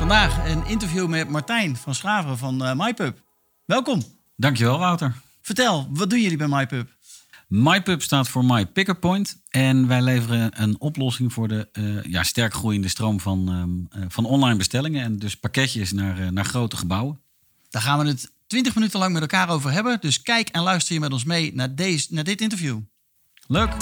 Vandaag een interview met Martijn van Schraven van uh, MyPub. Welkom. Dankjewel, Wouter. Vertel, wat doen jullie bij MyPub? MyPub staat voor My Picker Point. En wij leveren een oplossing voor de uh, ja, sterk groeiende stroom van, um, uh, van online bestellingen. En dus pakketjes naar, naar grote gebouwen. Daar gaan we het 20 minuten lang met elkaar over hebben. Dus kijk en luister je met ons mee naar, deze, naar dit interview. Leuk.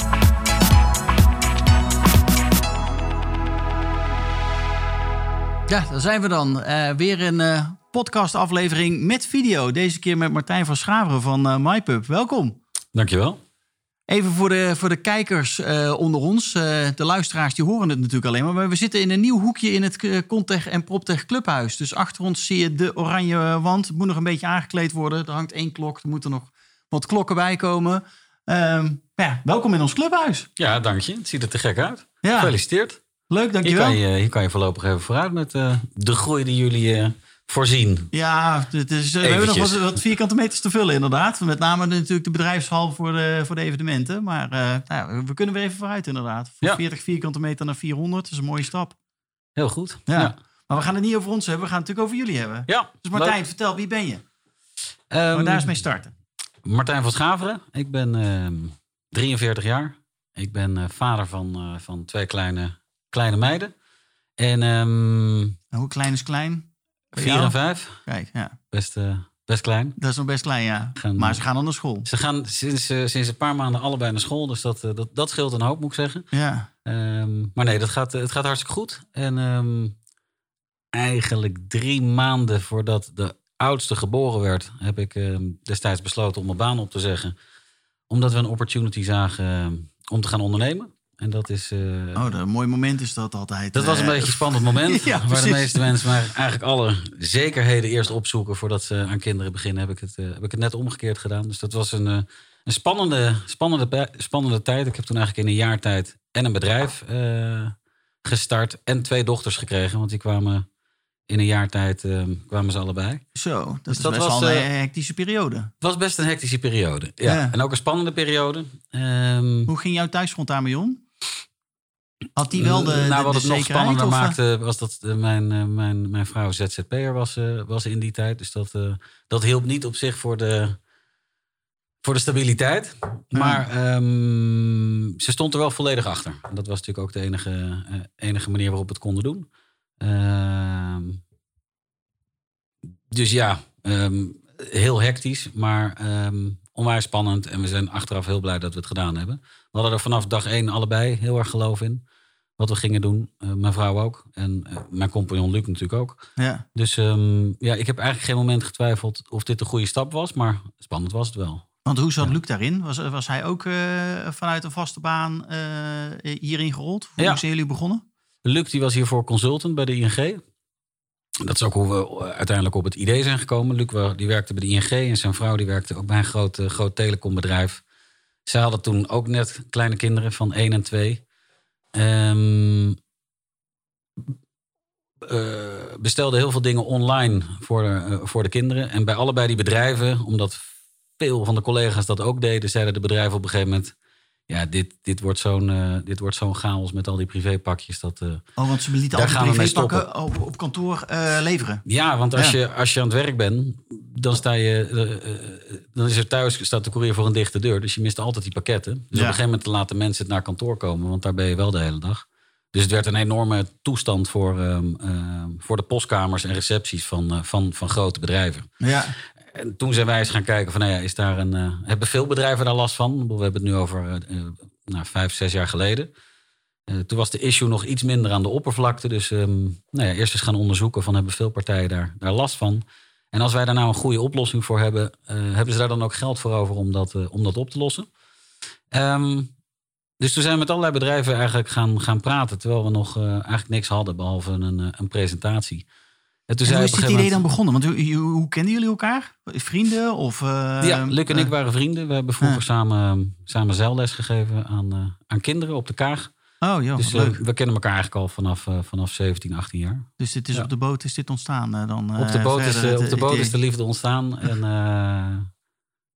Ja, daar zijn we dan. Uh, weer een uh, podcastaflevering met video. Deze keer met Martijn van Schaveren van uh, MyPub. Welkom. Dankjewel. Even voor de, voor de kijkers onder ons. de luisteraars die horen het natuurlijk alleen maar. Maar we zitten in een nieuw hoekje in het Contech en PropTech Clubhuis. Dus achter ons zie je de oranje wand. Het moet nog een beetje aangekleed worden. Er hangt één klok. Er moeten nog wat klokken bij komen. Um, ja, welkom in ons clubhuis. Ja, dank je. Het ziet er te gek uit. Ja. Gefeliciteerd. Leuk, dankjewel. Hier kan je, hier kan je voorlopig even vooruit met uh, de groei die jullie uh, voorzien. Ja, het is, we hebben nog wat, wat, vierkante meters te vullen inderdaad. Met name natuurlijk de bedrijfshal voor de, voor de evenementen. Maar uh, nou, we kunnen weer even vooruit inderdaad. Van ja. 40 vierkante meter naar 400, dat is een mooie stap. Heel goed. Ja. ja. Maar we gaan het niet over ons hebben, we gaan het natuurlijk over jullie hebben. Ja, dus Martijn, leuk. vertel, wie ben je? Um, daar eens mee starten. Martijn van Schaveren. Ik ben 43 jaar. Ik ben vader van, van twee kleine kleine meiden. En, um, hoe klein is klein? Vier en vijf. Kijk, ja. Best, uh, best klein. Dat is nog best klein, ja. Gaan, maar ze gaan al naar school. Ze gaan sinds, uh, sinds een paar maanden allebei naar school. Dus dat, uh, dat, dat scheelt een hoop, moet ik zeggen. Ja. Um, maar nee, dat gaat, het gaat hartstikke goed. En um, eigenlijk drie maanden voordat de oudste geboren werd... heb ik destijds besloten om mijn baan op te zeggen. Omdat we een opportunity zagen om te gaan ondernemen. En dat is. Uh, oh, een mooi moment is dat altijd. Dat was een beetje een spannend moment. ja, waar de meeste mensen maar eigenlijk alle zekerheden eerst opzoeken voordat ze aan kinderen beginnen. Heb ik het, uh, heb ik het net omgekeerd gedaan. Dus dat was een, een spannende, spannende, spannende tijd. Ik heb toen eigenlijk in een jaar tijd en een bedrijf gestart en twee dochters gekregen. Want die kwamen in een jaar tijd kwamen ze allebei. Zo, dat, dus is dat best was een hectische periode. Het was best een hectische periode. Ja. ja. En ook een spannende periode. Um, Hoe ging jouw thuisgrond daarmee om? Had die wel de, nou, de, wat het nog spannender of? maakte, was dat mijn, mijn, mijn vrouw ZZP'er was, was in die tijd. Dus dat, dat hielp niet op zich voor de, voor de stabiliteit. Maar ja. um, ze stond er wel volledig achter. Dat was natuurlijk ook de enige, enige manier waarop we het konden doen. Uh, dus ja, um, heel hectisch, maar um, onwijs spannend. En we zijn achteraf heel blij dat we het gedaan hebben. We hadden er vanaf dag één allebei heel erg geloof in. Wat we gingen doen. Uh, mijn vrouw ook. En uh, mijn compagnon Luc natuurlijk ook. Ja. Dus um, ja, ik heb eigenlijk geen moment getwijfeld of dit een goede stap was. Maar spannend was het wel. Want hoe zat ja. Luc daarin? Was, was hij ook uh, vanuit een vaste baan hierin gerold? Hoe ja. zijn jullie begonnen? Luc die was hiervoor consultant bij de ING. Dat is ook hoe we uiteindelijk op het idee zijn gekomen. Luc die werkte bij de ING en zijn vrouw die werkte ook bij een groot, groot telecombedrijf. Zij hadden toen ook net kleine kinderen van 1 en 2. Um, uh, bestelde heel veel dingen online voor voor de kinderen. En bij allebei die bedrijven, omdat veel van de collega's dat ook deden, zeiden de bedrijven op een gegeven moment: Ja, dit, dit wordt zo'n uh, dit wordt zo'n chaos met al die privépakjes. Dat, oh, want ze lieten al die privépakken op, op kantoor leveren. Ja, want als, ja. Je, als je aan het werk bent, dan sta je. dan is er thuis staat de courier voor een dichte deur. Dus je mist altijd die pakketten. Dus ja. op een gegeven moment laten mensen het naar kantoor komen, want daar ben je wel de hele dag. Dus het werd een enorme toestand voor, um, uh, voor de postkamers en recepties van, uh, van, van grote bedrijven. Ja. En toen zijn wij eens gaan kijken van, nou ja, is daar een, uh, hebben veel bedrijven daar last van? We hebben het nu over nou, vijf, zes jaar geleden. toen was de issue nog iets minder aan de oppervlakte. Dus um, nou ja, eerst eens gaan onderzoeken van, hebben veel partijen daar, daar last van? En als wij daar nou een goede oplossing voor hebben, hebben ze daar dan ook geld voor over om dat, om dat op te lossen? Um, dus toen zijn we met allerlei bedrijven eigenlijk gaan, gaan praten. Terwijl we nog eigenlijk niks hadden behalve een, een presentatie. En toen En zei hoe is dit idee dan begonnen? Want hoe, hoe, kenden jullie elkaar? Vrienden? Of, eh, Ja, Luc en ik eh, waren vrienden. We hebben vroeger Ja. samen, samen zeilles gegeven aan, eh, aan kinderen op de Kaag. Oh, joh, dus leuk. we kennen elkaar eigenlijk al vanaf, vanaf 17, 18 jaar. Dus dit is ja. op de boot is dit ontstaan dan? op de boot, is, de, op de, boot idee? is de liefde ontstaan. En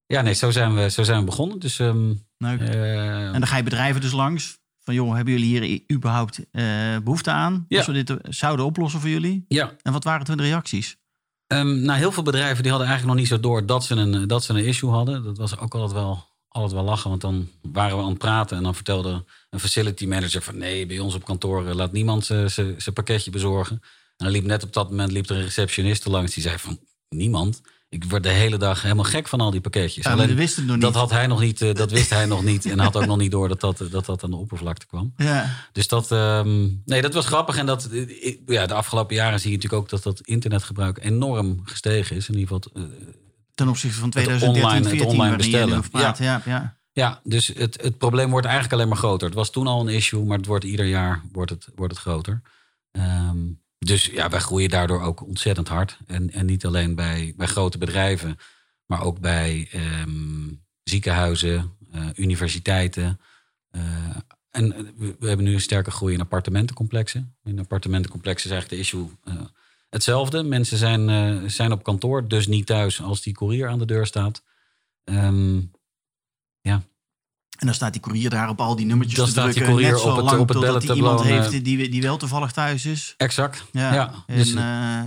ja, nee, zo zijn we, zo zijn we begonnen. Dus ehm, Leuk. En dan ga je bedrijven dus langs. Van joh, hebben jullie hier überhaupt eh, behoefte aan? Ja. Als we dit eh, zouden oplossen voor jullie? ja, En wat waren toen de reacties? Ehm, nou, heel veel bedrijven die hadden eigenlijk nog niet zo door dat ze een, dat ze een issue hadden. Dat was ook altijd wel, altijd wel lachen, want dan waren we aan het praten en dan vertelde een facility manager van nee, bij ons op kantoor eh, laat niemand zijn zijn pakketje bezorgen. En dan liep net op dat moment liep er een receptioniste langs die zei van niemand. Ik word de hele dag helemaal gek van al die pakketjes. Ja, Alleen, het nog dat had hij nog niet, eh, dat wist hij nog niet en had ook nog niet door dat dat, dat, dat aan de oppervlakte kwam. Ja. Dus dat, ehm, nee, dat was grappig. En dat, eh, ja, de afgelopen jaren zie je natuurlijk ook dat dat internetgebruik enorm gestegen is. In ieder geval, eh, Ten opzichte van Het 2013, online- het 14, online jullie bestellen. praten. Ja. Ja, ja, dus het, het probleem wordt eigenlijk alleen maar groter. Het was toen al een issue, maar het wordt ieder jaar wordt het, wordt het groter. Ehm, dus ja, wij groeien daardoor ook ontzettend hard. En, en niet alleen bij, bij grote bedrijven, maar ook bij ehm, ziekenhuizen, eh, universiteiten. Eh, en eh, we, hebben nu een sterke groei in appartementencomplexen. In appartementencomplexen is eigenlijk de issue hetzelfde. Mensen zijn, zijn op kantoor, dus niet thuis als die courier aan de deur staat. Ehm, En dan staat die courier daar op al die nummertjes Dan te staat die drukken. courier net zo op het- lang op het totdat hij iemand heeft die, die wel toevallig thuis is. exact. Ja, Ja, en dus, eh,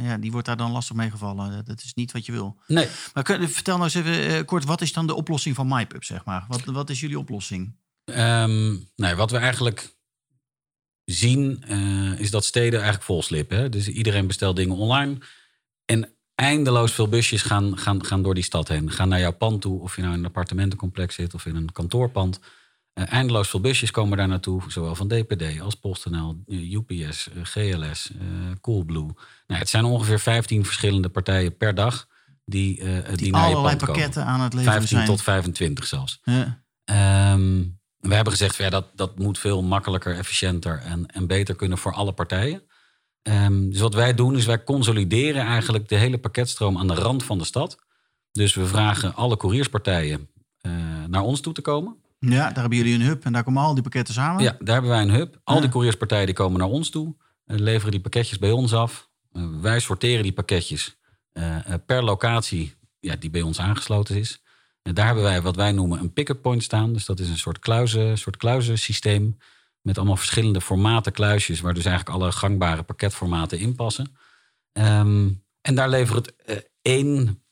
ja, die wordt daar dan lastig mee gevallen. Dat is niet wat je wil. nee, Maar kun- vertel nou eens even eh, kort, wat is dan de oplossing van MyPub, zeg maar? Wat, wat is jullie oplossing? Ehm, nee, wat we eigenlijk zien eh, is dat steden eigenlijk vol slippen. Hè? Dus iedereen bestelt dingen online. Eindeloos veel busjes gaan, gaan, gaan door die stad heen. Gaan naar jouw pand toe, of je nou in een appartementencomplex zit of in een kantoorpand. Eh, eindeloos veel busjes komen daar naartoe, zowel van DPD als PostNL, eh, UPS, eh, GLS, eh, Coolblue. Nou, het zijn ongeveer 15 verschillende partijen per dag die, eh, die, Die naar je pand komen. pakketten aan het leveren 15 zijn. tot 25 zelfs. Ja. Ehm, we hebben gezegd, ja, dat, dat moet veel makkelijker, efficiënter en, en beter kunnen voor alle partijen. Ehm, dus wat wij doen, is wij consolideren eigenlijk de hele pakketstroom aan de rand van de stad. Dus we vragen alle courierspartijen eh, naar ons toe te komen. ja, daar hebben jullie een hub en daar komen al die pakketten samen. Ja, daar hebben wij een hub. Al Ja. die courierspartijen die komen naar ons toe, eh, leveren die pakketjes bij ons af. Eh, wij sorteren die pakketjes per locatie ja, die bij ons aangesloten is. En daar hebben wij wat wij noemen een pick-up point staan. Dus dat is een soort, kluizen, soort kluizensysteem met allemaal verschillende formaten kluisjes, waar dus eigenlijk alle gangbare pakketformaten in passen. Ehm, en daar levert eh, één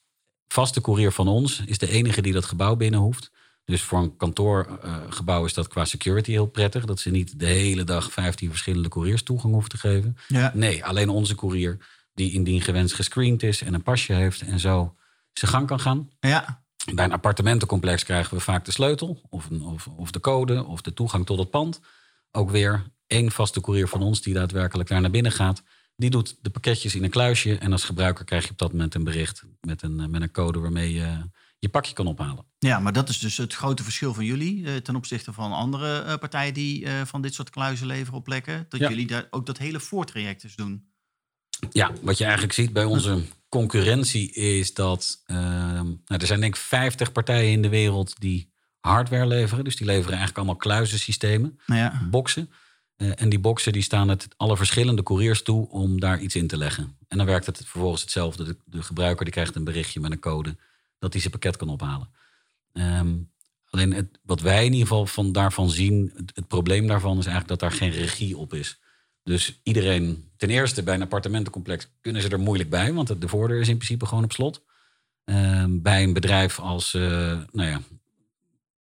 vaste courier van ons, is de enige die dat gebouw binnen hoeft. Dus voor een kantoorgebouw is dat qua security heel prettig. Dat ze niet de hele dag 15 verschillende couriers toegang hoeven te geven. Ja. Nee, alleen onze courier die indien gewenst gescreend is en een pasje heeft en zo zijn gang kan gaan. ja. Bij een appartementencomplex krijgen we vaak de sleutel of, een, of, of de code of de toegang tot het pand. Ook weer één vaste courier van ons die daadwerkelijk daar naar binnen gaat. Die doet de pakketjes in een kluisje en als gebruiker krijg je op dat moment een bericht met een, eh, met een code waarmee je je pakje kan ophalen. Ja, maar dat is dus het grote verschil van jullie eh, ten opzichte van andere eh, partijen die eh, van dit soort kluizen leveren op plekken. Dat Ja. jullie daar ook dat hele voortraject dus doen. Ja, wat je eigenlijk ziet bij onze concurrentie is dat ehm, nou, er zijn denk ik 50 partijen in de wereld die hardware leveren. Dus die leveren eigenlijk allemaal kluizensystemen, ja, boxen. Eh, en die boxen die staan het alle verschillende couriers toe om daar iets in te leggen. En dan werkt het vervolgens hetzelfde. De, de gebruiker die krijgt een berichtje met een code dat hij zijn pakket kan ophalen. Ehm, alleen het, wat wij in ieder geval van daarvan zien, het, het probleem daarvan is eigenlijk dat daar geen regie op is. Dus iedereen, ten eerste bij een appartementencomplex kunnen ze er moeilijk bij, want de voordeur is in principe gewoon op slot. Ehm, bij een bedrijf als, eh, nou ja,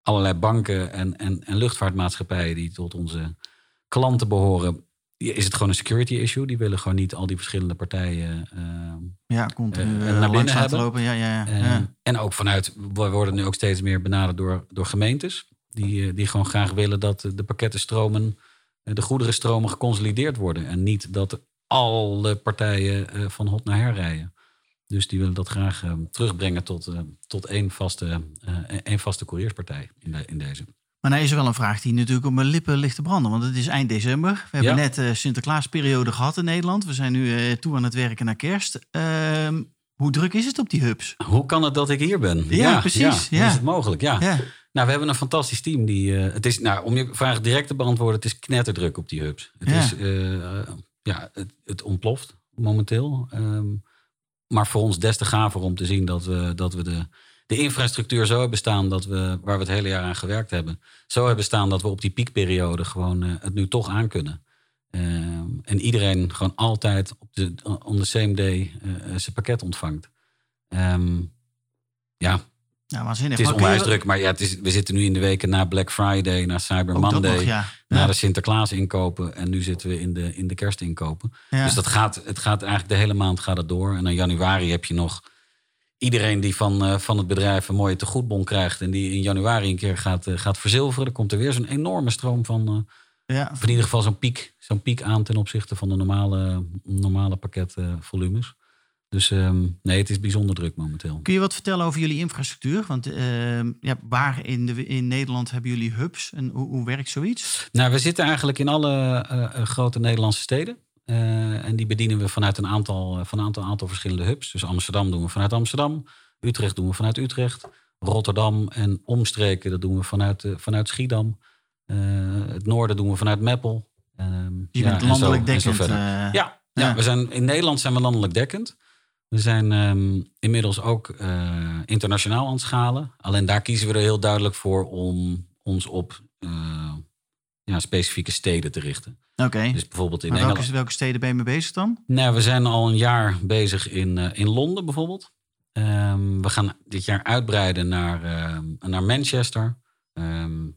allerlei banken en, en, en luchtvaartmaatschappijen die tot onze klanten behoren, is het gewoon een security issue. Die willen gewoon niet al die verschillende partijen. ehm, ja continu Eh, eh, naar binnen hebben. lopen. Ja, ja, ja. Ja. En ook vanuit, we worden nu ook steeds meer benaderd door, door gemeentes. Die, eh, die gewoon graag willen dat de pakkettenstromen, eh, de goederenstromen geconsolideerd worden. En niet dat alle partijen eh, van hot naar her rijden. Dus die willen dat graag eh, terugbrengen tot, eh, tot één, vaste, eh, één vaste courierspartij in, de, in deze. Maar nou is er wel een vraag die natuurlijk op mijn lippen ligt te branden. Want het is eind december. We hebben Ja. net uh, Sinterklaasperiode gehad in Nederland. We zijn nu uh, toe aan het werken naar kerst. Uh, hoe druk is het op die hubs? Hoe kan het dat ik hier ben? Ja, precies. Ja, ja. is het mogelijk? Ja. Nou, we hebben een fantastisch team. Die, het is, nou, om je vraag direct te beantwoorden, het is knetterdruk op die hubs. Het, is, ja, het, het ontploft momenteel. Um, maar voor ons des te gaver om te zien dat we, dat we de, de infrastructuur zo hebben staan dat we, waar we het hele jaar aan gewerkt hebben, zo hebben staan dat we op die piekperiode gewoon uh, het nu toch aan kunnen. Um, en iedereen gewoon altijd op de, on the same day uh, zijn pakket ontvangt. Um, ja, ja waanzinnig. het is Maar onwijs druk, maar ja, het is, we zitten nu in de weken na Black Friday, na Cyber Ook Monday, nog, ja. na Ja. de Sinterklaas inkopen en nu zitten we in de, in de kerstinkopen. Ja. Dus dat gaat, het gaat eigenlijk de hele maand gaat het door. En in januari heb je nog iedereen die van, eh, van het bedrijf een mooie tegoedbon krijgt en die in januari een keer gaat, eh, gaat verzilveren. Dan komt er weer zo'n enorme stroom van, eh, ja. of in ieder geval zo'n piek, zo'n piek aan ten opzichte van de normale, normale pakketvolumes. Dus ehm, nee, het is bijzonder druk momenteel. Kun je wat vertellen over jullie infrastructuur? Want ehm, ja, waar in, de, in Nederland hebben jullie hubs en hoe, hoe werkt zoiets? Nou, we zitten eigenlijk in alle eh, grote Nederlandse steden. Uh, en die bedienen we vanuit een aantal, van een aantal, aantal verschillende hubs. Dus Amsterdam doen we vanuit Amsterdam. Utrecht doen we vanuit Utrecht. Rotterdam en omstreken, dat doen we vanuit, vanuit Schiedam. Eh, het noorden doen we vanuit Meppel. Ehm, Je bent landelijk dekkend. Ja, eh, ja, ja. we zijn, in Nederland zijn we landelijk dekkend. We zijn um, inmiddels ook eh, internationaal aan het schalen. Alleen daar kiezen we er heel duidelijk voor om ons op eh, ja, specifieke steden te richten. Oké. Dus bijvoorbeeld in Maar Engeland. welke, welke steden ben je mee bezig dan? Nou, we zijn al een jaar bezig in, uh, in Londen bijvoorbeeld. Um, we gaan dit jaar uitbreiden naar, uh, naar Manchester,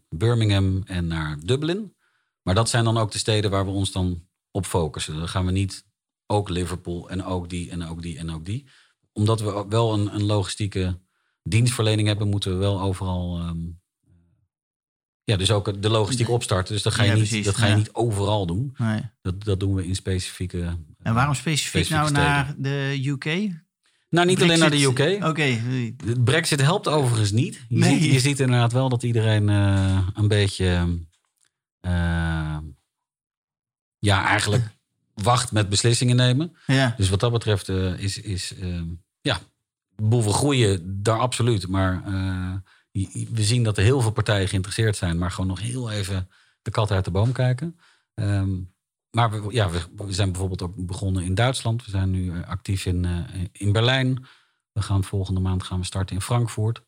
Birmingham en naar Dublin. Maar dat zijn dan ook de steden waar we ons dan op focussen. Dan gaan we niet ook Liverpool en ook die en ook die en ook die. Omdat we wel een, een logistieke dienstverlening hebben, moeten we wel overal. Um, ja, dus ook de logistiek opstarten. Dus dat ga je, Ja, niet, precies, dat ga je ja. niet overal doen. Nee. Dat, dat doen we in specifieke. En waarom specifiek nou naar de UK? Nou, niet alleen naar de UK. Oké. Brexit helpt overigens niet. Je, Nee. ziet, je ziet inderdaad wel dat iedereen eh, een beetje. eh, ja, eigenlijk wacht met beslissingen nemen. Ja. Dus wat dat betreft eh, is. is eh, ja, we groeien daar absoluut. Maar eh, we zien dat er heel veel partijen geïnteresseerd zijn. Maar gewoon nog heel even de kat uit de boom kijken. Ehm, maar we, ja, we, we zijn bijvoorbeeld ook begonnen in Duitsland. We zijn nu eh, actief in, in Berlijn. We gaan volgende maand gaan we starten in Frankfurt.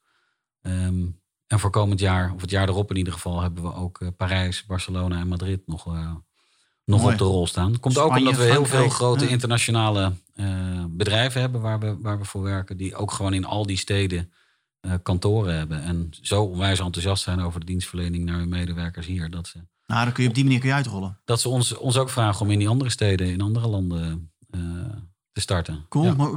Ehm, en voor komend jaar, of het jaar erop in ieder geval, hebben we ook Parijs, Barcelona en Madrid nog, nog Mooi. op de rol staan. Komt ook omdat we heel veel grote ja. internationale eh, bedrijven hebben waar we, waar we voor werken. Die ook gewoon in al die steden eh, kantoren hebben. En zo onwijs enthousiast zijn over de dienstverlening naar hun medewerkers hier. Dat ze, Nou, dan kun je op die manier kun je uitrollen. dat ze ons, ons ook vragen om in die andere steden, in andere landen te starten. Cool. Ja. Maar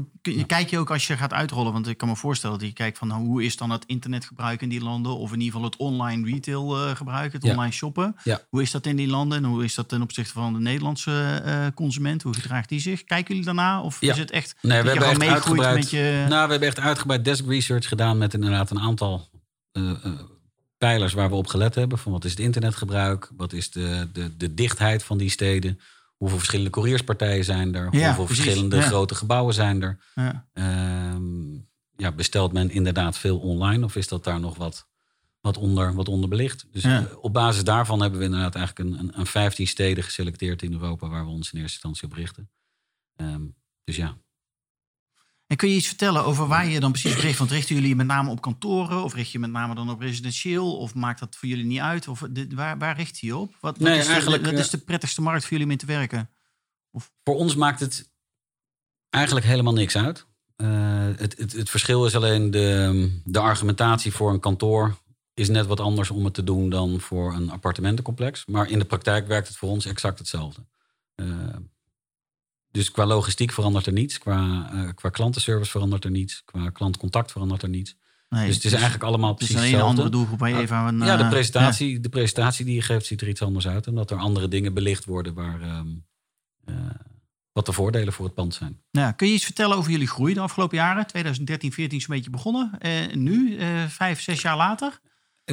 kijk je ook als je gaat uitrollen? Want ik kan me voorstellen dat je kijkt van nou, hoe is dan het internetgebruik in die landen? Of in ieder geval het online retail eh, gebruik, het Ja. online shoppen. Ja. Hoe is dat in die landen? En hoe is dat ten opzichte van de Nederlandse eh, consument? Hoe gedraagt die zich? Kijken jullie daarna? Of Ja. is het echt Nee, we hebben echt uitgebreid. met je... Nou, we hebben echt uitgebreid desk research gedaan met inderdaad een aantal eh, pijlers waar we op gelet hebben. Van wat is het internetgebruik? Wat is de, de, de dichtheid van die steden? Hoeveel verschillende courierspartijen zijn er? Ja, Hoeveel precies, verschillende ja. grote gebouwen zijn er? Ja. Ehm, ja, bestelt men inderdaad veel online of is dat daar nog wat, wat, onder, wat onderbelicht? Dus eh, op basis daarvan hebben we inderdaad eigenlijk een, een, een 15 steden geselecteerd in Europa waar we ons in eerste instantie op richten. Ehm, dus ja. En kun je iets vertellen over waar je dan precies richt? Want richten jullie met name op kantoren? Of richt je met name dan op residentieel? Of maakt dat voor jullie niet uit? Of dit- waar, waar richt je op? Wat, wat, is, de, eigenlijk, wat eh, is de prettigste markt voor jullie om in te werken? Voor ons maakt het eigenlijk helemaal niks uit. Eh, het, het, het verschil is alleen de, de argumentatie voor een kantoor is net wat anders om het te doen dan voor een appartementencomplex. Maar in de praktijk werkt het voor ons exact hetzelfde. Eh, dus qua logistiek verandert er niets. Qua, eh, qua klantenservice verandert er niets. Qua klantcontact verandert er niets. Nee, dus het is eigenlijk allemaal het is precies alleen een hetzelfde. andere doelgroep waar je even aan... Ja, de eh, presentatie, de presentatie die je geeft ziet er iets anders uit. Omdat er andere dingen belicht worden waar, ehm, eh, wat de voordelen voor het pand zijn. Ja, kun je iets vertellen over jullie groei de afgelopen jaren? 2013, 14 is een beetje begonnen. En nu, vijf, zes jaar later?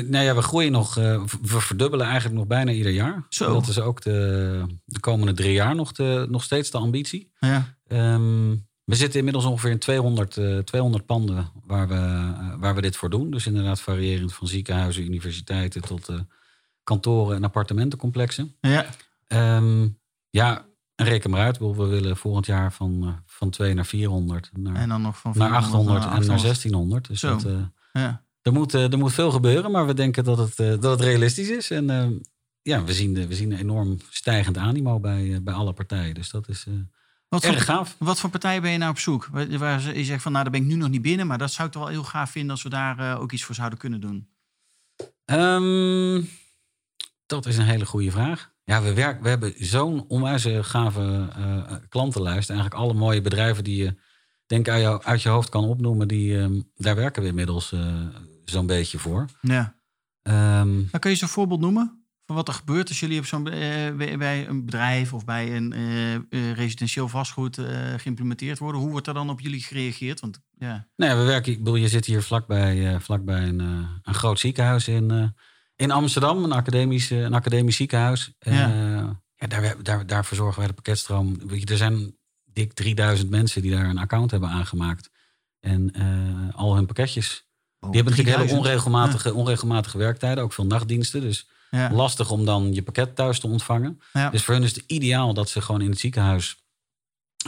Nou ja, we groeien nog, uh, we verdubbelen eigenlijk nog bijna ieder jaar. Zo. Dat is ook de, de komende drie jaar nog, de, nog steeds de ambitie. Ja. Um, we zitten inmiddels ongeveer in 200, uh, 200 panden waar we, uh, waar we dit voor doen. Dus inderdaad variërend van ziekenhuizen, universiteiten tot kantoren en appartementencomplexen. Ja. Um, ja, en reken maar uit. We willen volgend jaar van, van 2 naar 400. Naar, en dan nog van naar 800 naar en naar 800. 1600. Dus Zo. dat, Ja. Er, moet, er moet veel gebeuren, maar we denken dat het, dat het realistisch is. En ehm, ja, we zien, we zien een enorm stijgend animo bij, bij alle partijen. Dus dat is Wat erg voor, gaaf. wat voor partijen ben je nou op zoek? Waar, waar je zegt van, nou, daar ben ik nu nog niet binnen, maar dat zou ik toch wel heel gaaf vinden als we daar eh, ook iets voor zouden kunnen doen. Ehm, dat is een hele goede vraag. Ja, we, werk, we hebben zo'n onwijze gave uh, klantenlijst. Eigenlijk alle mooie bedrijven die je denk uit, jou, uit je hoofd kan opnoemen, die, um, daar werken we inmiddels uh, zo'n beetje voor. Ja. Um, nou, kun je zo'n voorbeeld noemen van wat er gebeurt als jullie op zo'n, uh, bij een bedrijf of bij een uh, residentieel vastgoed geïmplementeerd worden? Hoe wordt er dan op jullie gereageerd? Want, ja. Nee, we werken, ik bedoel, je zit hier vlakbij, vlakbij een, een groot ziekenhuis in in Amsterdam, een academisch, een academisch ziekenhuis. Ja. Uh, ja, daar, daar, daar verzorgen wij de pakketstroom. Weet je, er zijn dik 3000 mensen die daar een account hebben aangemaakt. En uh, al hun pakketjes. Oh, die hebben natuurlijk 3000. hele onregelmatige, ja. onregelmatige werktijden, ook veel nachtdiensten. Dus ja. lastig om dan je pakket thuis te ontvangen. Ja. Dus voor hun is het ideaal dat ze gewoon in het ziekenhuis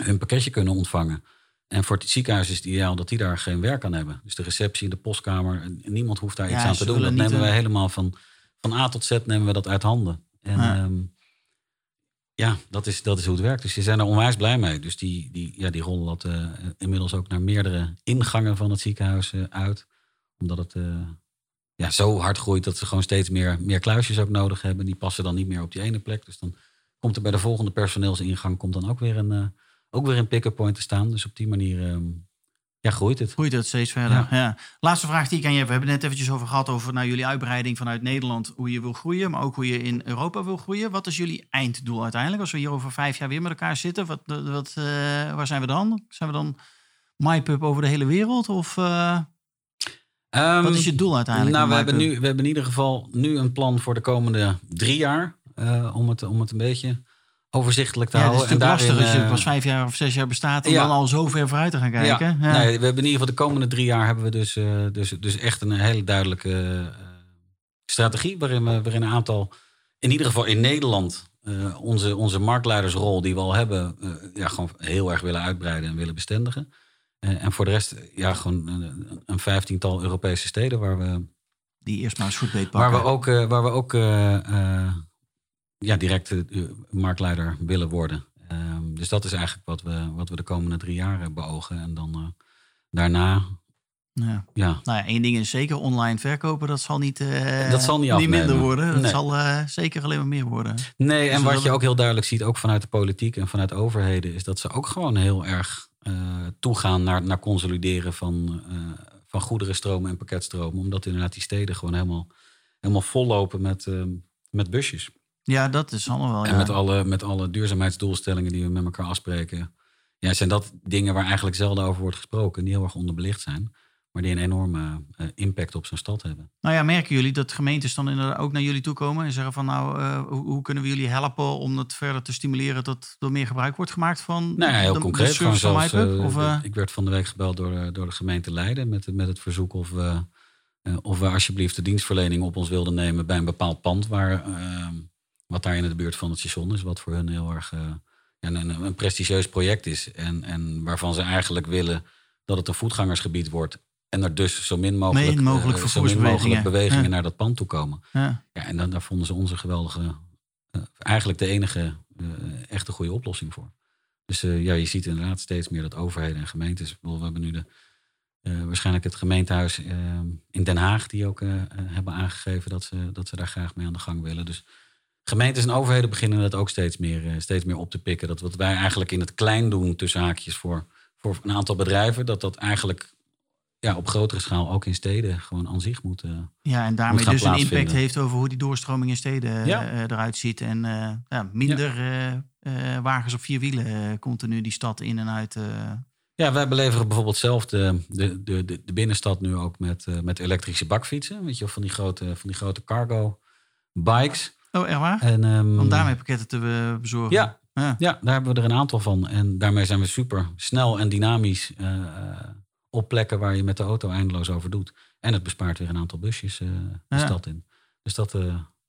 hun pakketje kunnen ontvangen. En voor het ziekenhuis is het ideaal dat die daar geen werk aan hebben. Dus de receptie, de postkamer, niemand hoeft daar iets aan te doen. Dat nemen wij helemaal van, van A tot Z nemen we dat uit handen. En Ja. ja, ja dat, is, dat is hoe het werkt. Dus ze zijn er onwijs blij mee. Dus die, die, ja, die rollen dat eh, inmiddels ook naar meerdere ingangen van het ziekenhuis eh, uit. Omdat het eh, ja, zo hard groeit dat ze gewoon steeds meer, meer kluisjes ook nodig hebben. Die passen dan niet meer op die ene plek. Dus dan komt er bij de volgende personeelsingang komt dan ook weer een, eh, ook weer een pick-up point te staan. Dus op die manier ehm, ja, groeit het. Groeit het steeds verder. Ja. Ja. Laatste vraag die ik aan je heb. We hebben het net eventjes over gehad over nou, jullie uitbreiding vanuit Nederland. Hoe je wil groeien, maar ook hoe je in Europa wil groeien. Wat is jullie einddoel uiteindelijk? Als we hier over vijf jaar weer met elkaar zitten. Wat, wat, uh, waar zijn we dan? Zijn we dan MyPub over de hele wereld? Of uh, um, wat is je doel uiteindelijk? Nou, we hebben, nu, we hebben in ieder geval nu een plan voor de komende drie jaar. Uh, om, het, om het een beetje overzichtelijk te ja, houden. Het is natuurlijk en lastig als je uh, pas vijf jaar of zes jaar bestaat... om ja. dan al zo ver vooruit te gaan kijken. Ja. Nee, we hebben in ieder geval de komende drie jaar... hebben we dus, uh, dus, dus echt een hele duidelijke uh, strategie... Waarin, we, waarin een aantal, in ieder geval in Nederland... Uh, onze, onze marktleidersrol die we al hebben... ja, gewoon heel erg willen uitbreiden en willen bestendigen. En voor de rest ja, gewoon een, een vijftiental Europese steden... waar we, die eerst maar eens goed beet pakken. waar we ook... waar we ook ja, direct marktleider willen worden. Um, dus dat is eigenlijk wat we, wat we de komende drie jaar beogen. En dan daarna. Ja. ja. Nou ja, één ding is zeker online verkopen. Dat zal niet, uh, dat zal niet, niet minder worden. Dat nee. zal zeker alleen maar meer worden. Nee, en Dus wat je ook heel duidelijk ziet, ook vanuit de politiek en vanuit overheden, is dat ze ook gewoon heel erg toegaan naar, naar consolideren van, uh, van goederenstromen en pakketstromen. Omdat inderdaad die steden gewoon helemaal, helemaal vollopen met, uh, met busjes. Ja, dat is allemaal wel. En Ja. met alle, met alle duurzaamheidsdoelstellingen die we met elkaar afspreken. Ja, zijn dat dingen waar eigenlijk zelden over wordt gesproken. Die heel erg onderbelicht zijn. Maar die een enorme uh, impact op zo'n stad hebben. Nou ja, merken jullie dat gemeentes dan inderdaad ook naar jullie toe komen en zeggen van nou, uh, hoe, hoe, kunnen we jullie helpen om het verder te stimuleren dat er meer gebruik wordt gemaakt van nou ja, heel de, concreet. de service van zelfs, uh, Of, ik werd van de week gebeld door de, door de gemeente Leiden met, met het verzoek of we, of we alsjeblieft de dienstverlening op ons wilden nemen bij een bepaald pand waar ehm, wat daar in de buurt van het station is, wat voor hun heel erg een, een, een, prestigieus project is. En, en waarvan ze eigenlijk willen dat het een voetgangersgebied wordt. En er dus zo min mogelijk, min mogelijk, uh, zo min mogelijk bewegingen ja. naar dat pand toe komen. Ja. ja en dan, daar vonden ze onze geweldige, uh, eigenlijk de enige echte goede oplossing voor. Dus ja, je ziet inderdaad steeds meer dat overheden en gemeentes. We hebben nu de, waarschijnlijk het gemeentehuis in Den Haag, die ook hebben aangegeven dat ze, dat ze daar graag mee aan de gang willen. Dus gemeentes en overheden beginnen dat ook steeds meer, steeds meer op te pikken. Dat wat wij eigenlijk in het klein doen, tussen haakjes, voor, voor een aantal bedrijven, dat dat eigenlijk ja, op grotere schaal ook in steden gewoon aan zich moet. Uh, ja, en daarmee dus een impact heeft over hoe die doorstroming in steden ja. uh, eruit ziet. En uh, ja, minder ja. wagens op vier wielen continu die stad in en uit. Ja, wij beleveren bijvoorbeeld zelf de, de, de, de, binnenstad nu ook met, met elektrische bakfietsen. Weet je, of van die grote, van die grote cargo bikes. Oh, echt waar? En, um, Om daarmee pakketten te bezorgen? Ja, ja. daar hebben we er een aantal van. En daarmee zijn we super snel en dynamisch op plekken waar je met de auto eindeloos over doet. En het bespaart weer een aantal busjes de ja. stad in. Dus dat,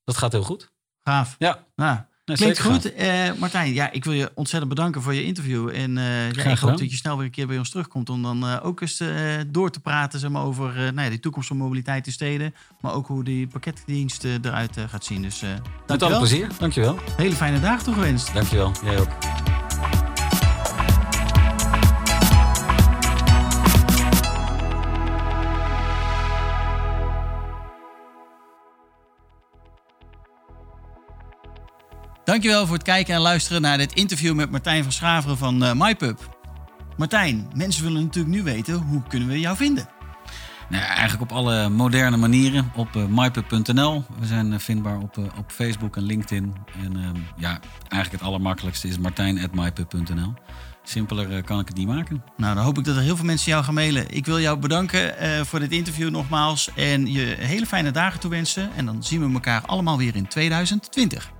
dat gaat heel goed. Gaaf. Ja. Nou, Nee, Klinkt goed. Uh, Martijn, ja, ik wil je ontzettend bedanken voor je interview. En uh, ja, ik hoop dat je snel weer een keer bij ons terugkomt om dan uh, ook eens door te praten zeg maar, over nou ja, de toekomst van mobiliteit in steden. Maar ook hoe die pakketdienst eruit gaat zien. Dus, Met alle plezier. Dankjewel. Hele fijne dagen toegewenst. Dankjewel. Jij ook. Dankjewel voor het kijken en luisteren naar dit interview met Martijn van Schaveren van uh, MyPub. Martijn, mensen willen natuurlijk nu weten, hoe kunnen we jou vinden? Nou, eigenlijk op alle moderne manieren op uh, mypub.nl. We zijn uh, vindbaar op, uh, op Facebook en LinkedIn. En ja, eigenlijk het allermakkelijkste is martijn.mypub.nl. Simpeler kan ik het niet maken. Nou, dan hoop ik dat er heel veel mensen jou gaan mailen. Ik wil jou bedanken voor dit interview nogmaals. En je hele fijne dagen toewensen. En dan zien we elkaar allemaal weer in 2020.